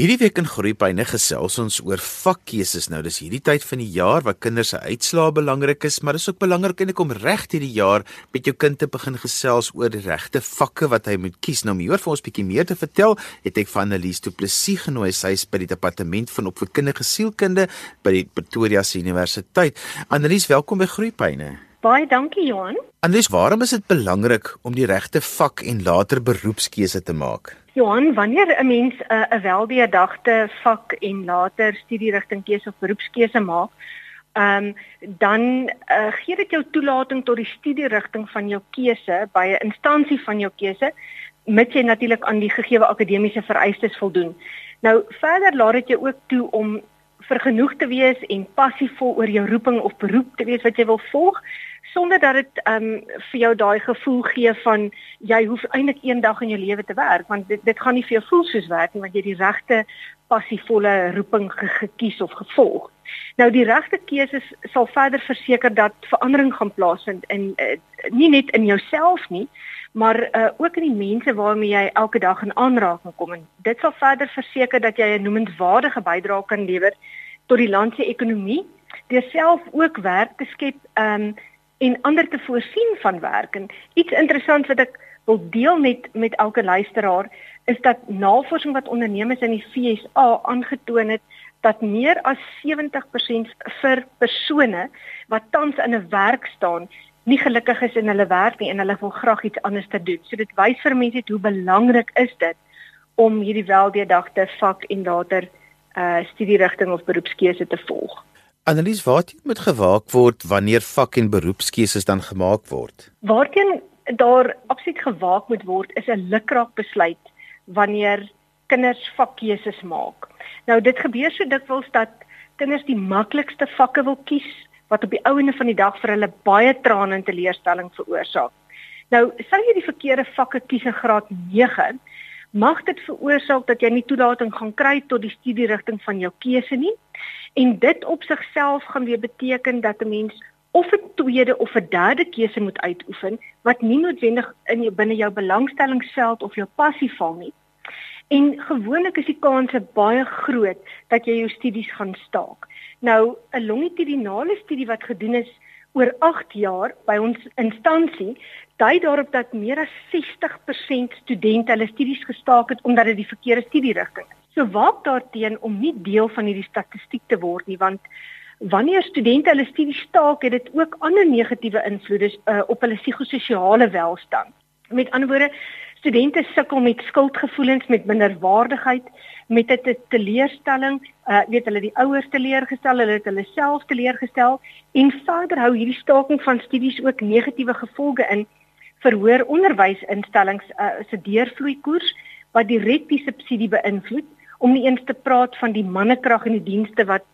Hierdie week in Groepyne gesels ons oor vakkeuses. Nou dis hierdie tyd van die jaar waar kinders se uitslae belangrik is, maar dit is ook belangrik eintlik om reg hierdie jaar met jou kind te begin gesels oor die regte vakke wat hy moet kies. Nou meer vir ons bietjie meer te vertel, het ek van Annelies Du Plessis genooi. Sy is by die departement van opvoedkundige sielkunde by die Pretoria Universiteit. Annelies, welkom by Groepyne. Baie dankie Johan. Annelies, waarom is dit belangrik om die regte vak en later beroepskeuse te maak? Johan, wanneer 'n mens 'n uh, 'n weldeurdagte vak en later studierigting keuse of beroepskeuse maak, ehm um, dan uh, gee dit jou toelating tot die studierigting van jou keuse by 'n instansie van jou keuse, mits jy natuurlik aan die gegeewe akademiese vereistes voldoen. Nou verder laat dit jou ook toe om vergenoeg te wees en passievol oor jou roeping of beroep te wees wat jy wil volg sonder dat dit ehm um, vir jou daai gevoel gee van jy hoef eintlik eendag in jou lewe te werk want dit dit gaan nie vir jou voel soos werk nie want jy die regte passievolle roeping ge gekies of gevolg. Nou die regte keuses sal verder verseker dat verandering gaan plaasvind in uh, nie net in jouself nie, maar uh, ook in die mense waarmee jy elke dag in aanraking kom en dit sal verder verseker dat jy 'n noemenswaardige bydrae kan lewer tot die land se ekonomie deur self ook werk te skep um, en ander te voorsien van werk. En iets interessant wat ek wil deel met met elke luisteraar is dat navorsing wat onderneem is in die FSA aangetoon het dat meer as 70% vir persone wat tans in 'n werk staan nie gelukkig is in hulle werk nie en hulle wil graag iets anders te doen. So dit wys vir mense hoe belangrik is dit om hierdie weldeurdagte vak en later uh studierigting of beroepskeuse te volg. Annelies, waarteen moet gewaak word wanneer vak en beroepskeuses dan gemaak word? Waarteen daar absoluut gewaak moet word is 'n lukraak besluit wanneer kinders vakkeuses maak. Nou dit gebeur so dikwels dat kinders die maklikste vakke wil kies wat op die ouene van die dag vir hulle baie trane en teleurstelling veroorsaak. Nou, sou jy die verkeerde vakke kies in graad 9, mag dit veroorsaak dat jy nie toelating gaan kry tot die studierigting van jou keuse nie. En dit op sigself gaan weer beteken dat 'n mens of 'n tweede of 'n derde keuse moet uitoefen wat nie noodwendig in jou binne jou belangstellingsveld of jou passie val nie. En gewoonlik is die kans baie groot dat jy jou studies gaan staak. Nou, 'n longitudinale studie wat gedoen is oor 8 jaar by ons instansie dui daarop dat meer as 60% studente hulle studies gestaak het omdat dit die verkeerde studierigting is. So waak daarteen om nie deel van hierdie statistiek te word nie want wanneer studente hulle studies staak het dit ook ander negatiewe invloede uh, op hulle psigososiale welstand. Met ander woorde, studente sukkel met skuldgevoelens, met minderwaardigheid, met 'n teleurstelling, uh weet hulle die ouers teleurgestel, hulle het hulle self teleurgestel en verder hou hierdie staking van studies ook negatiewe gevolge in vir hoër onderwysinstellings uh, se deurvloeikoers wat direk die subsidie beïnvloed om nie eens te praat van die mannekrag in die dienste wat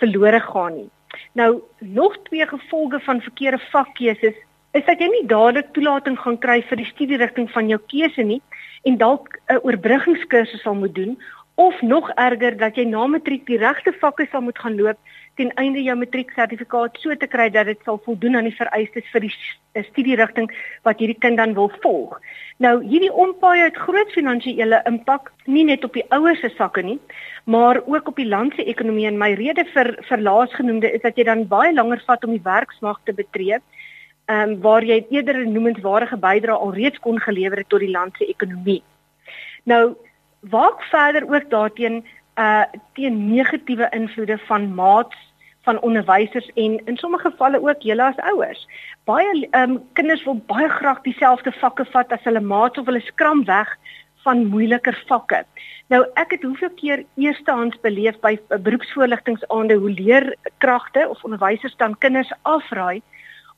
verlore gaan nie. Nou nog twee gevolge van verkeerde vakkeuses is dat jy nie dadelik toelating gaan kry vir die studierigting van jou keuse nie en dalk 'n oorbruggingskursus sal moet doen of nog erger dat jy na matriek die regte vakke sal moet gaan loop ten einde jou matrieksertifikaat so te kry dat dit sal voldoen aan die vereistes vir die eh, studierigting wat hierdie kind dan wil volg. Nou hierdie ompaai het groot finansiële impak nie net op die ouers se sakke nie, maar ook op die land se ekonomie en my rede vir vir laasgenoemde is dat jy dan baie langer vat om die werksmag te betree. Ehm um, waar jy eerder 'n noemenswaardige bydrae alreeds kon gelewer het tot die land se ekonomie. Nou waak verder ook daarteen uh teen negatiewe invloede van maats van onderwysers en in sommige gevalle ook julle as ouers. Baie ehm um, kinders wil baie graag dieselfde vakke vat as hulle maats of hulle skram weg van moeiliker vakke. Nou ek het hoeveel keer eerstehands beleef by beroepsvoorligtingsaande hoe leerkragte of onderwysers dan kinders afraai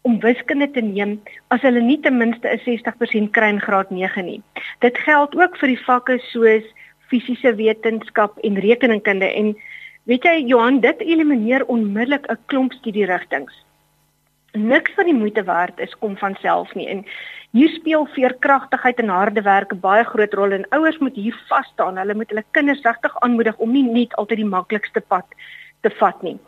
om wiskunde te neem as hulle nie ten minste 'n 60% kry in graad 9 nie. Dit geld ook vir die vakke soos fisiese wetenskap en rekeningkunde en Weet jy Johan, dit elimineer onmiddellik 'n klomp studierigtinge. Niks van die moeite werd is kom van self nie en hier speel veerkragtigheid en harde werk 'n baie groot rol en ouers moet hier vas staan. Hulle moet hulle kinders regtig aanmoedig om nie net altyd die maklikste pad te vat nie.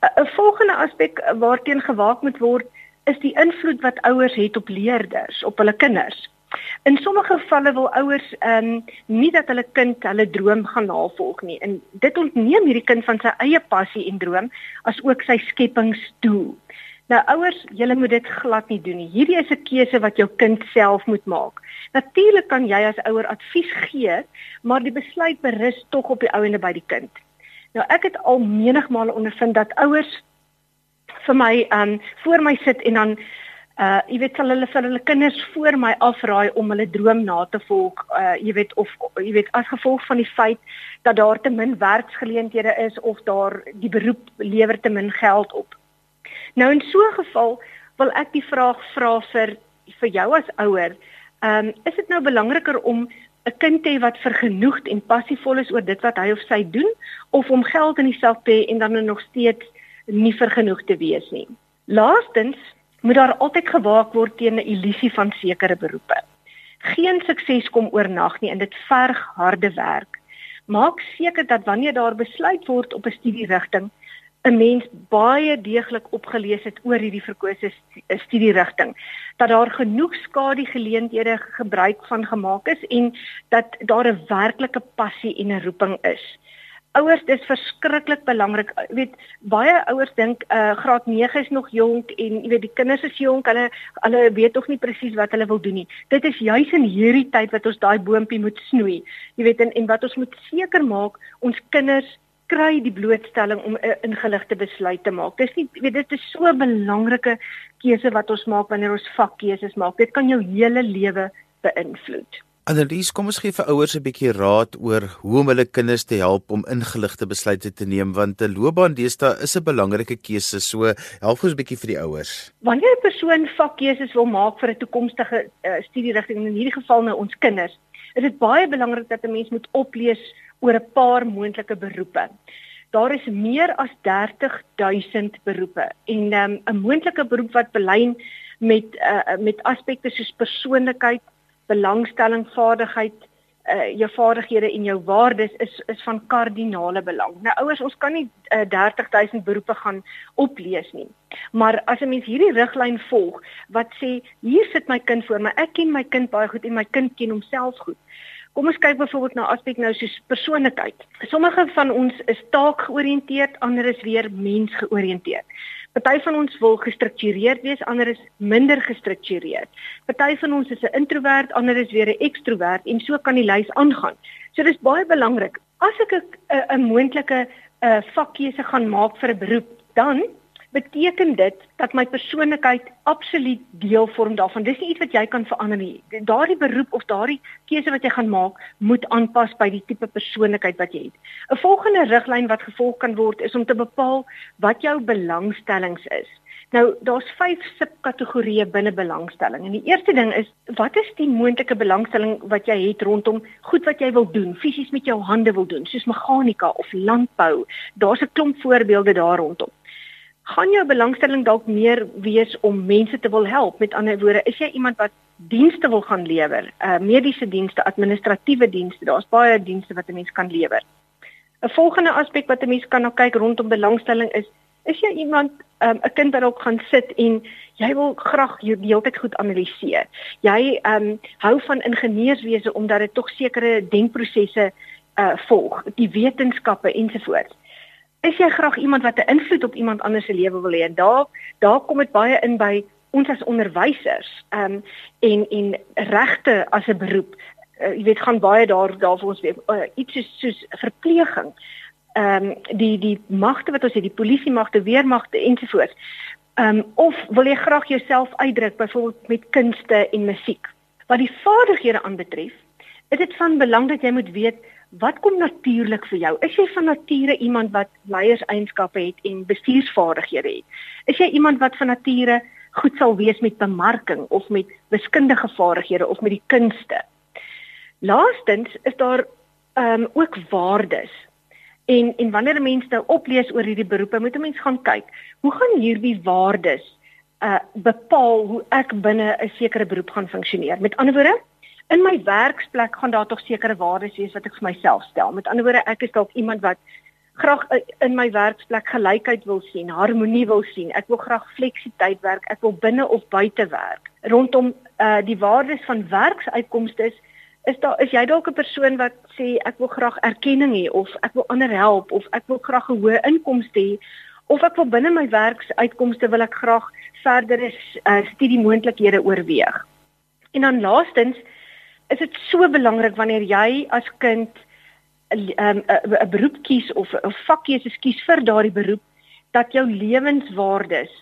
'n Volgende aspek waarteen gewaak moet word is die invloed wat ouers het op leerders, op hulle kinders. In sommige gevalle wil ouers ehm um, nie dat hulle kind hulle droom gaan navolg nie. En dit ontneem hierdie kind van sy eie passie en droom as ook sy skepingsdoel. Nou ouers, julle moet dit glad nie doen nie. Hierdie is 'n keuse wat jou kind self moet maak. Natuurlik kan jy as ouer advies gee, maar die besluit berus tog op die ouende by die kind. Nou ek het al menigmale ondervind dat ouers vir my um voor my sit en dan uh jy weet sal hulle vir hulle kinders voor my afraai om hulle droom na te volg uh jy weet of jy weet as gevolg van die feit dat daar te min werksgeleenthede is of daar die beroep lewer te min geld op. Nou in so 'n geval wil ek die vraag vra vir vir jou as ouer, um is dit nou belangriker om 'n kind hê wat vergenoegd en passievol is oor dit wat hy of sy doen of om geld in die sak te hê en dan nog steeds nie vergenoegd te wees nie. Laastens moet daar altyd gewaak word teen 'n illusie van sekere beroepe. Geen sukses kom oornag nie en dit verg harde werk. Maak seker dat wanneer daar besluit word op 'n studierigting, 'n mens baie deeglik opgelees het oor hierdie verkose studierigting dat daar genoeg skadu geleenthede gebruik van gemaak is en dat daar 'n werklike passie en 'n roeping is. Ouers, dis verskriklik belangrik. Jy weet, baie ouers dink uh graad 9 is nog jonk en jy weet die kinders is jonk, hulle hulle weet nog nie presies wat hulle wil doen nie. Dit is juis in hierdie tyd wat ons daai boontjie moet snoei. Jy weet en, en wat ons moet seker maak ons kinders kry die blootstelling om 'n ingeligte besluit te maak. Dis nie weet dit is so 'n belangrike keuse wat ons maak wanneer ons vakkeuses maak. Dit kan jou hele lewe beïnvloed. Annelies, kom ons gee vir ouers 'n bietjie raad oor hoe om hulle kinders te help om ingeligte besluite te neem want 'n loopbaan deesdae is 'n belangrike keuse. So help ons 'n bietjie vir die ouers. Wanneer 'n persoon vakkeuses wil maak vir 'n toekomstige uh, studierigting in hierdie geval nou ons kinders, is dit baie belangrik dat 'n mens moet oplees oor 'n paar moontlike beroepe. Daar is meer as 30000 beroepe en um, 'n moontlike beroep wat belyn met uh, met aspekte soos persoonlikheid, belangstelling, vaardigheid, uh, jou vaardighede en jou waardes is is van kardinale belang. Nou ouers, ons kan nie uh, 30000 beroepe gaan oplees nie. Maar as 'n mens hierdie riglyn volg wat sê hier sit my kind voor my, ek ken my kind baie goed en my kind ken homself goed. Kom ons kyk byvoorbeeld na aspek nou soos persoonlikheid. Sommige van ons is taakgeoriënteerd, ander is weer mensgeoriënteerd. Party van ons wil gestruktureerd wees, ander is minder gestruktureerd. Party van ons is 'n introwert, ander is weer 'n ekstrowert en so kan die lys aangaan. So dis baie belangrik. As ek 'n 'n moontlike 'n vakkeuse gaan maak vir 'n beroep, dan beteken dit dat my persoonlikheid absoluut deel vorm daarvan. Dis nie iets wat jy kan verander nie. Daardie beroep of daardie keuse wat jy gaan maak, moet aanpas by die tipe persoonlikheid wat jy het. 'n Volgende riglyn wat gevolg kan word is om te bepaal wat jou belangstellings is. Nou, daar's 5 subkategorieë binne belangstelling. En die eerste ding is, wat is die moontlike belangstelling wat jy het rondom goed wat jy wil doen, fisies met jou hande wil doen, soos meganika of landbou? Daar's 'n klomp voorbeelde daar rondom gaan jou belangstelling dalk meer wees om mense te wil help. Met ander woorde, is jy iemand wat dienste wil gaan lewer, uh mediese dienste, administratiewe dienste. Daar's baie dienste wat 'n mens kan lewer. 'n Volgende aspek wat 'n mens kan nou kyk rondom belangstelling is, is jy iemand um, 'n kind wat ook gaan sit en jy wil graag jou die hele tyd goed analiseer. Jy ehm um, hou van ingenieurswese omdat dit tog sekere denkprosesse uh volg, die wetenskappe ensovoorts is jy graag iemand wat 'n invloed op iemand anders se lewe wil hê? En daar daar kom dit baie in by ons as onderwysers ehm um, en en regte as 'n beroep. Uh, jy weet gaan baie daar daar vir ons weer uh, iets soos, soos verpleging ehm um, die die magte wat ons het die polisie magte weermagte ensovoorts. Ehm um, of wil jy graag jouself uitdruk byvoorbeeld met kunste en musiek? Wat die vaardighede aanbetref is dit van belang dat jy moet weet Wat kom natuurlik vir jou? Is jy van nature iemand wat leierseienskappe het en bestuursvaardighede het? Is jy iemand wat van nature goed sal wees met bemarking of met wiskundige vaardighede of met die kunste? Laastens is daar ehm um, ook waardes. En en wanneer 'n mens nou oplees oor hierdie beroepe, moet 'n mens gaan kyk, hoe gaan hierdie waardes uh bepaal hoe ek binne 'n sekere beroep gaan funksioneer? Met ander woorde, in my werksplek gaan daar tog sekere waardes wees wat ek vir myself stel. Met ander woorde, ek is dalk iemand wat graag uh, in my werksplek gelykheid wil sien, harmonie wil sien. Ek wil graag fleksiteit werk. Ek wil binne of buite werk. Rondom uh die waardes van werksuitkomste is is daar is jy dalk 'n persoon wat sê ek wil graag erkenning hê of ek wil ander help of ek wil graag 'n hoë inkomste hê of ek wil binne my werksuitkomste wil ek graag verdere uh, studiemoontlikhede oorweeg. En dan laastens is dit so belangrik wanneer jy as kind 'n um, 'n beroep kies of 'n vakkeuse kies vir daardie beroep dat jou lewenswaardes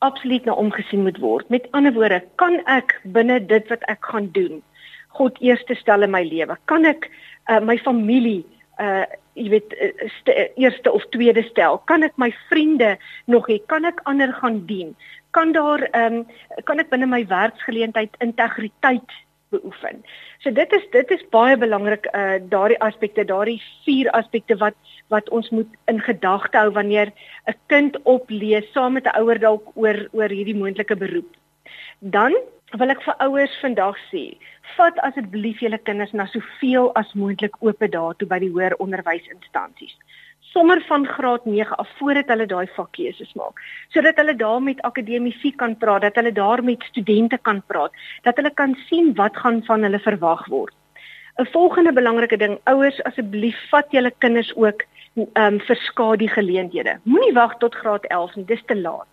absoluut na omgesien moet word. Met ander woorde, kan ek binne dit wat ek gaan doen God eerste stel in my lewe? Kan ek uh, my familie uh jy weet uh, eerste of tweede stel? Kan ek my vriende nog hê? Kan ek ander gaan dien? Kan daar ehm um, kan ek binne my werksgeleentheid integriteit beoefen? So dit is dit is baie belangrik uh daardie aspekte, daardie vier aspekte wat wat ons moet in gedagte hou wanneer 'n kind oplees saam met 'n ouer dalk oor oor hierdie moontlike beroep. Dan wil ek vir ouers vandag sê, vat asseblief julle kinders na soveel as moontlik oop dae toe by die hoër onderwysinstansies. Sommer van graad 9 af voordat hulle daai vakkeuses maak, sodat hulle daar met akademici kan praat, dat hulle daar met studente kan praat, dat hulle kan sien wat gaan van hulle verwag word. 'n Volgende belangrike ding, ouers asseblief vat julle kinders ook ehm um, vir skadu geleenthede. Moenie wag tot graad 11 nie, dis te laat.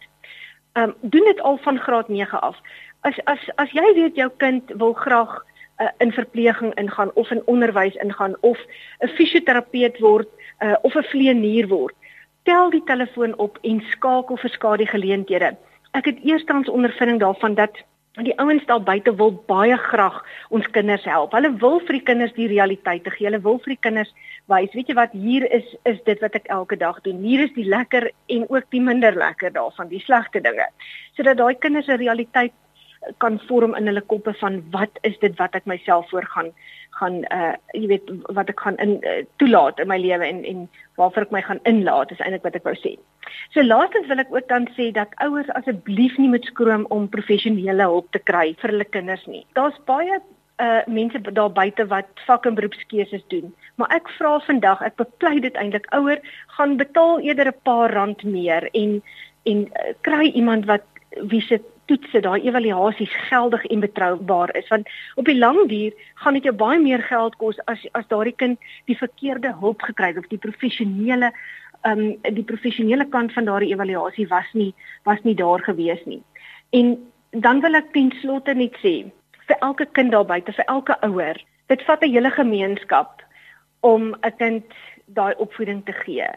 Ehm um, doen dit al van graad 9 af as as as jy weet jou kind wil graag uh, in verpleging ingaan of in onderwys ingaan of 'n fisioterapeut word uh, of 'n vleenier word, tel die telefoon op en skakel vir skadu geleenthede. Ek het eerstens ondervinding daarvan dat die ouens daar buite wil baie graag ons kinders help. Hulle wil vir die kinders die realiteit te gee. Hulle wil vir die kinders wys, weet jy wat, hier is is dit wat ek elke dag doen. Hier is die lekker en ook die minder lekker daarvan, die slegte dinge. Sodat daai kinders 'n realiteit kan vorm in hulle koppe van wat is dit wat ek myself voor gaan uh jy weet wat ek gaan in uh, toelaat in my lewe en en waarvoor ek my gaan inlaat is eintlik wat ek wou sê. So laastens wil ek ook dan sê dat ouers asseblief nie moet skroom om professionele hulp te kry vir hulle kinders nie. Daar's baie uh mense daar buite wat vak en beroepskeuses doen. Maar ek vra vandag, ek bepleit dit eintlik ouer gaan betaal eerder 'n paar rand meer en en uh, kry iemand wat wie se toetse, daai evaluasies geldig en betroubaar is want op die lang duur gaan dit jou baie meer geld kos as as daardie kind die verkeerde hulp gekry het of die professionele ehm um, die professionele kant van daardie evaluasie was nie was nie daar gewees nie. En dan wil ek ten slotte net sê vir elke kind daar buite, vir elke ouer, dit vat 'n hele gemeenskap om 'n kind daai opvoeding te gee.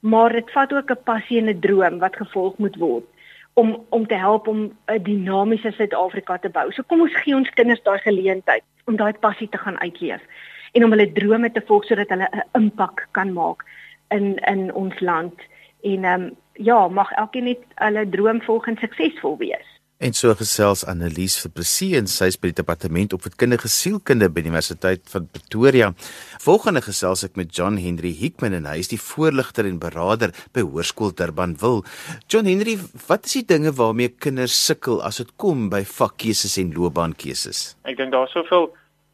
Maar dit vat ook 'n passie en 'n droom wat gevolg moet word om om te help om 'n dinamiese Suid-Afrika te bou. So kom ons gee ons kinders daai geleentheid om daai passie te gaan uitleef en om hulle drome te volg sodat hulle 'n impak kan maak in in ons land. En ehm um, ja, mag elkeen net hulle droom volg en suksesvol wees. En so gesels Annelies vir Presie en sy is by die departement opvoedkundige sielkunde by die Universiteit van Pretoria. Volgende gesels ek met John Henry Hickman en hy is die voorligter en beraader by Hoërskool Durbanville. John Henry, wat is die dinge waarmee kinders sukkel as dit kom by vakkeuses en loopbaankeuses? Ek dink daar's soveel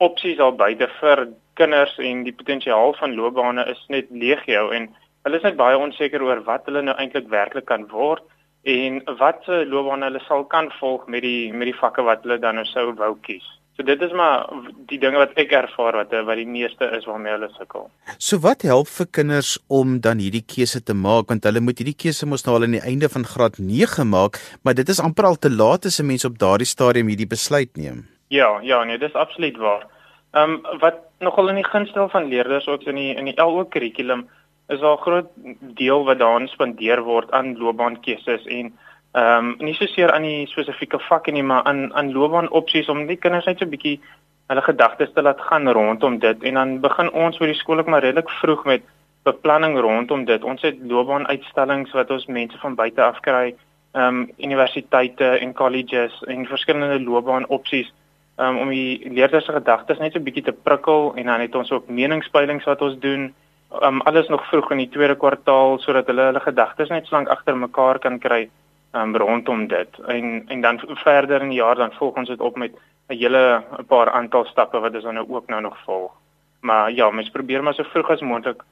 opsies al buite vir kinders en die potensiaal van loopbane is net legio en hulle is net baie onseker oor wat hulle nou eintlik werklik kan word en wat se loopbaan hulle sal kan volg met die met die vakke wat hulle dan nou sou wou kies. So dit is maar die dinge wat ek ervaar wat wat die meeste is waarmee hulle sukkel. So wat help vir kinders om dan hierdie keuse te maak want hulle moet hierdie keuse mos nou al aan die einde van graad 9 maak, maar dit is amper al te laat as 'n mens op daardie stadium hierdie besluit neem. Ja, ja, nee, dis absoluut waar. Ehm um, wat nogal in die gunstel van leerders ook in die in die LO kurrikulum is daar 'n groot deel wat daarin spandeer word aan loopbaankeuses en ehm um, nie soseer aan die spesifieke vakke nie, maar aan aan loopbaanopsies om die kinders net so 'n bietjie hulle gedagtes te laat gaan rondom dit. En dan begin ons by die skool ook maar redelik vroeg met beplanning rondom dit. Ons het loopbaanuitstallings wat ons mense van buite af kry, ehm um, universiteite en colleges en verskillende loopbaanopsies um, om die leerders se gedagtes net so 'n bietjie te prikkel. En dan het ons ook meningspeilings wat ons doen um, alles nog vroeg in die tweede kwartaal sodat hulle hulle gedagtes net slank agter mekaar kan kry um, rondom dit en en dan verder in die jaar dan volg ons dit op met 'n hele 'n paar aantal stappe wat ons dan nou ook nou nog volg. Maar ja, mens probeer maar so vroeg as moontlik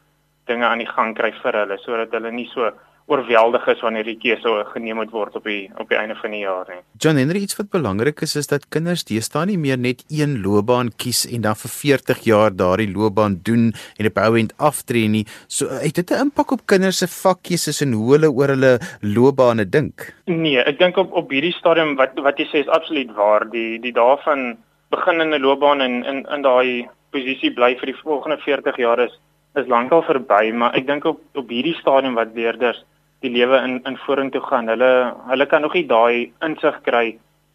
dinge aan die gang kry vir hulle sodat hulle nie so oorweldig is wanneer die keuse geneem moet word op die op die einde van die jaar nie. John Henry iets wat belangrik is is dat kinders deesdae nie meer net een loopbaan kies en dan vir 40 jaar daardie loopbaan doen en op ou end aftree nie. So het dit 'n impak op kinders se vakkeuses en hoe hulle oor hulle loopbane dink? Nee, ek dink op op hierdie stadium wat wat jy sê is absoluut waar. Die die dae van begin in 'n loopbaan en in in daai posisie bly vir die volgende 40 jaar is is lankal verby, maar ek dink op op hierdie stadium wat leerders die lewe in in vorentoe gaan. Hulle hulle kan nog nie daai insig kry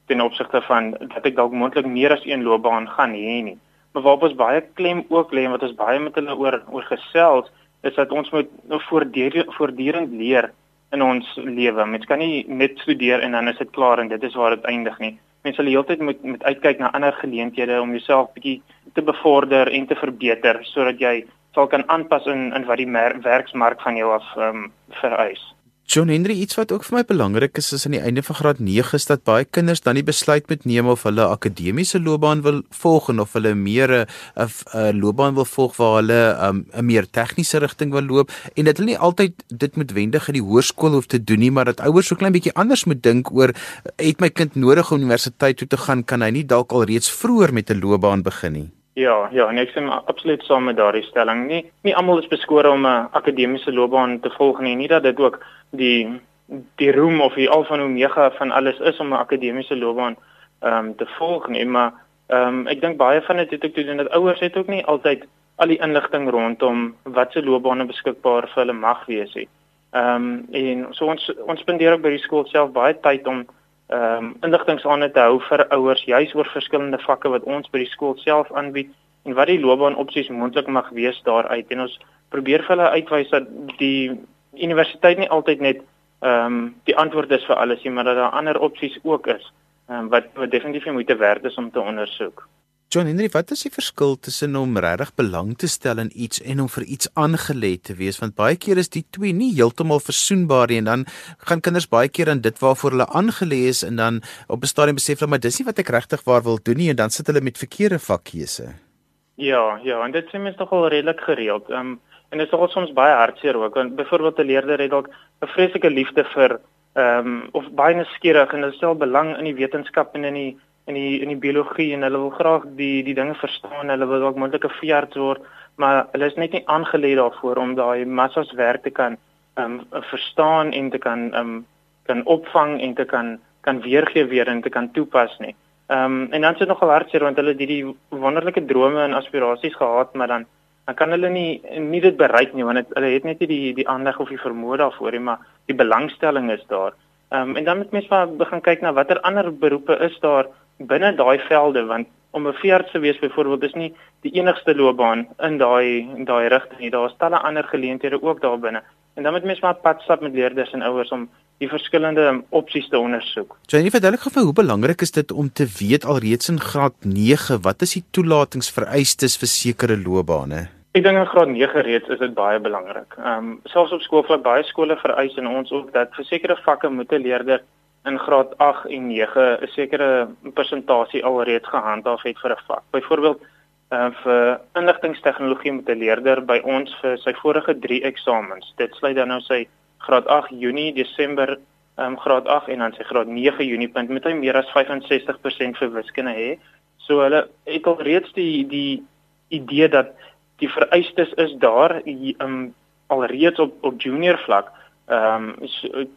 ten opsigte van dat ek dalk moontlik meer as een loopbaan gaan hê nie. Maar waar ons baie klem ook lê en wat ons baie met hulle oor oor gesels is dat ons moet nou voortdurend leer in ons lewe. Mens kan nie net studeer en dan is dit klaar en dit is waar dit eindig nie. Mens sal heeltyd moet met uitkyk na ander geleenthede om jouself bietjie te bevorder en te verbeter sodat jy sal kan aanpas in in wat die werksmark van jou af ehm um, vereis. John Henry iets wat ook vir my belangrik is is aan die einde van graad 9 is dat baie kinders dan die besluit moet neem of hulle akademiese loopbaan wil volg en of hulle meer 'n 'n loopbaan wil volg waar hulle um, 'n meer tegniese rigting wil loop en dat hulle nie altyd dit noodwendig in die hoërskool hoef te doen nie maar dat ouers so klein bietjie anders moet dink oor het my kind nodig om universiteit toe te gaan? Kan hy nie dalk al reeds vroeër met 'n loopbaan begin nie Ja, ja, en ek stem absoluut saam met daardie stelling. Nie nie almal is beskore om 'n akademiese loopbaan te volg nie. Nie dat dit ook die die roem of die alfa en omega van alles is om 'n akademiese loopbaan ehm um, te volg nie, maar ehm um, ek dink baie van dit het ook te doen dat ouers het ook nie altyd al die inligting rondom wat se loopbane beskikbaar vir hulle mag wees nie. Ehm um, en so ons ons spandeer ook by die skool self baie tyd om ehm um, inligtingsaande te hou vir ouers juis oor verskillende vakke wat ons by die skool self aanbied en wat die loopbaan opsies moontlik mag wees daaruit en ons probeer vir hulle uitwys dat die universiteit nie altyd net ehm um, die antwoord is vir alles nie maar dat daar ander opsies ook is ehm um, wat wat definitief moeite werd is om te ondersoek. John Henry, wat is die verskil tussen om regtig belang te stel in iets en om vir iets aangelê te wees? Want baie keer is die twee nie heeltemal versoenbaar nie en dan gaan kinders baie keer aan dit waarvoor hulle aangelê is en dan op 'n stadium besef hulle maar dis nie wat ek regtig waar wil doen nie en dan sit hulle met verkeerde vakkeuse. Ja, ja, en dit sien mens nogal redelik gereeld. Ehm um, en dit is ook soms baie hartseer ook. Want byvoorbeeld 'n leerder het dalk 'n vreeslike liefde vir ehm um, of baie nuuskierig en hulle stel belang in die wetenskap en in die in die in die biologie en hulle wil graag die die dinge verstaan. Hulle wil dalk moontlik 'n veearts word, maar hulle is net nie aangelê daarvoor om daai massas werk te kan ehm um, verstaan en te kan ehm um, kan opvang en te kan kan weergee weer en te kan toepas nie. Ehm um, en dan sit nogal hartseer want hulle het hierdie wonderlike drome en aspirasies gehad, maar dan dan kan hulle nie nie dit bereik nie want het, hulle het net nie die die aandag of die vermoë daarvoor nie, maar die belangstelling is daar. Ehm um, en dan moet mens maar begin kyk na watter ander beroepe is daar binne daai velde want om 'n veearts te wees byvoorbeeld is nie die enigste loopbaan in daai in daai rigting nie. Daar is talle ander geleenthede ook daar binne. En dan moet mens maar pad stap met leerders en ouers om die verskillende opsies te ondersoek. Jenny, verduidelik gou vir hoe belangrik is dit om te weet alreeds in graad 9 wat is die toelatingsvereistes vir sekere loopbane? Ek dink in graad 9 reeds is dit baie belangrik. Ehm um, selfs op skoolvlak baie skole vereis en ons ook dat vir sekere vakke moet 'n leerder in graad 8 en 9 'n sekere persentasie alreeds gehandhaaf het vir 'n vak. Byvoorbeeld uh, vir inligtingstegnologie met 'n leerder by ons vir sy vorige 3 eksamens. Dit sluit dan nou sy graad 8 Junie, Desember, um, graad 8 en dan sy graad 9 Junie punt met hy meer as 65% vir wiskunde hê. So hulle het al reeds die die idee dat die vereistes is daar um, alreeds op op junior vlak ehm um,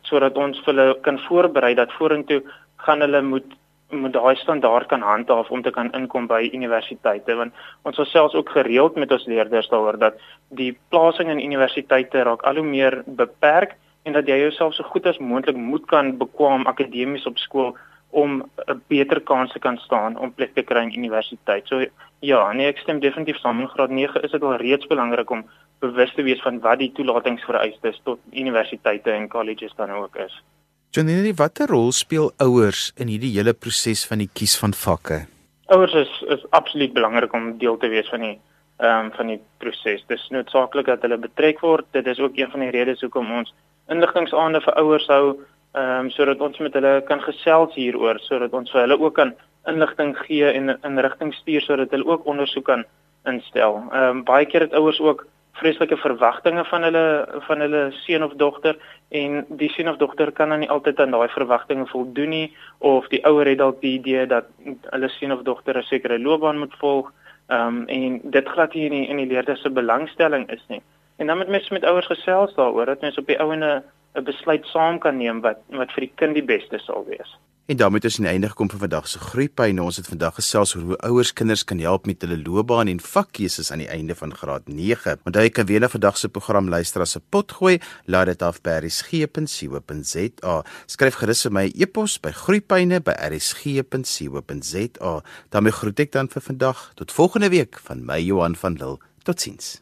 sodat so ons hulle kan voorberei dat vorentoe gaan hulle moet moet daai standaard kan handhaaf om te kan inkom by universiteite. Want ons het selfs ook gereeld met ons leerders daaroor dat die plasing in universiteite raak al hoe meer beperk en dat jy jouself so goed as moontlik moet kan bekwam akademies op skool om 'n beter kans te kan staan om plek te kry in universiteit. So ja, nee ek stem definitief saam. In graad 9 is dit al reeds belangrik om bewus te wees van wat die toelatingsvereistes tot universiteite en colleges dan ook is. Janine, watter rol speel ouers in hierdie hele proses van die kies van vakke? Ouers is is absoluut belangrik om deel te wees van die ehm um, van die proses. Dit is noodsaaklik dat hulle betrek word. Dit is ook een van die redes hoekom ons inligtingsaande vir ouers hou ehm um, sodat ons met hulle kan gesels hieroor sodat ons vir hulle ook kan inligting gee en in rigting stuur sodat hulle ook ondersoek kan instel. Ehm um, baie keer het ouers ook vreeslike verwagtinge van hulle van hulle seun of dogter en die seun of dogter kan dan nie altyd aan daai verwagtinge voldoen nie of die ouer het dalk die idee dat hulle seun of dogter 'n sekere loopbaan moet volg Ehm um, en dit glad hier in die, die leerders se belangstelling is nie. En dan moet mens met ouers gesels daaroor dat mens op die ouene 'n besluit saam kan neem wat wat vir die kind die beste sal wees. En daarmee aan die einde gekom van vandag se groeipyn. Ons het vandag gesels oor hoe ouers kinders kan help met hulle loopbaan en vakkeuses aan die einde van graad 9. Onthou jy kan weer na vandag se program luister as 'n pot gooi. Laat dit af by rsg.co.za. Skryf gerus vir my e-pos by groeipyne@rsg.co.za. daarmee groet ek dan vir vandag. Tot volgende week van my Johan van Lille. Totsiens.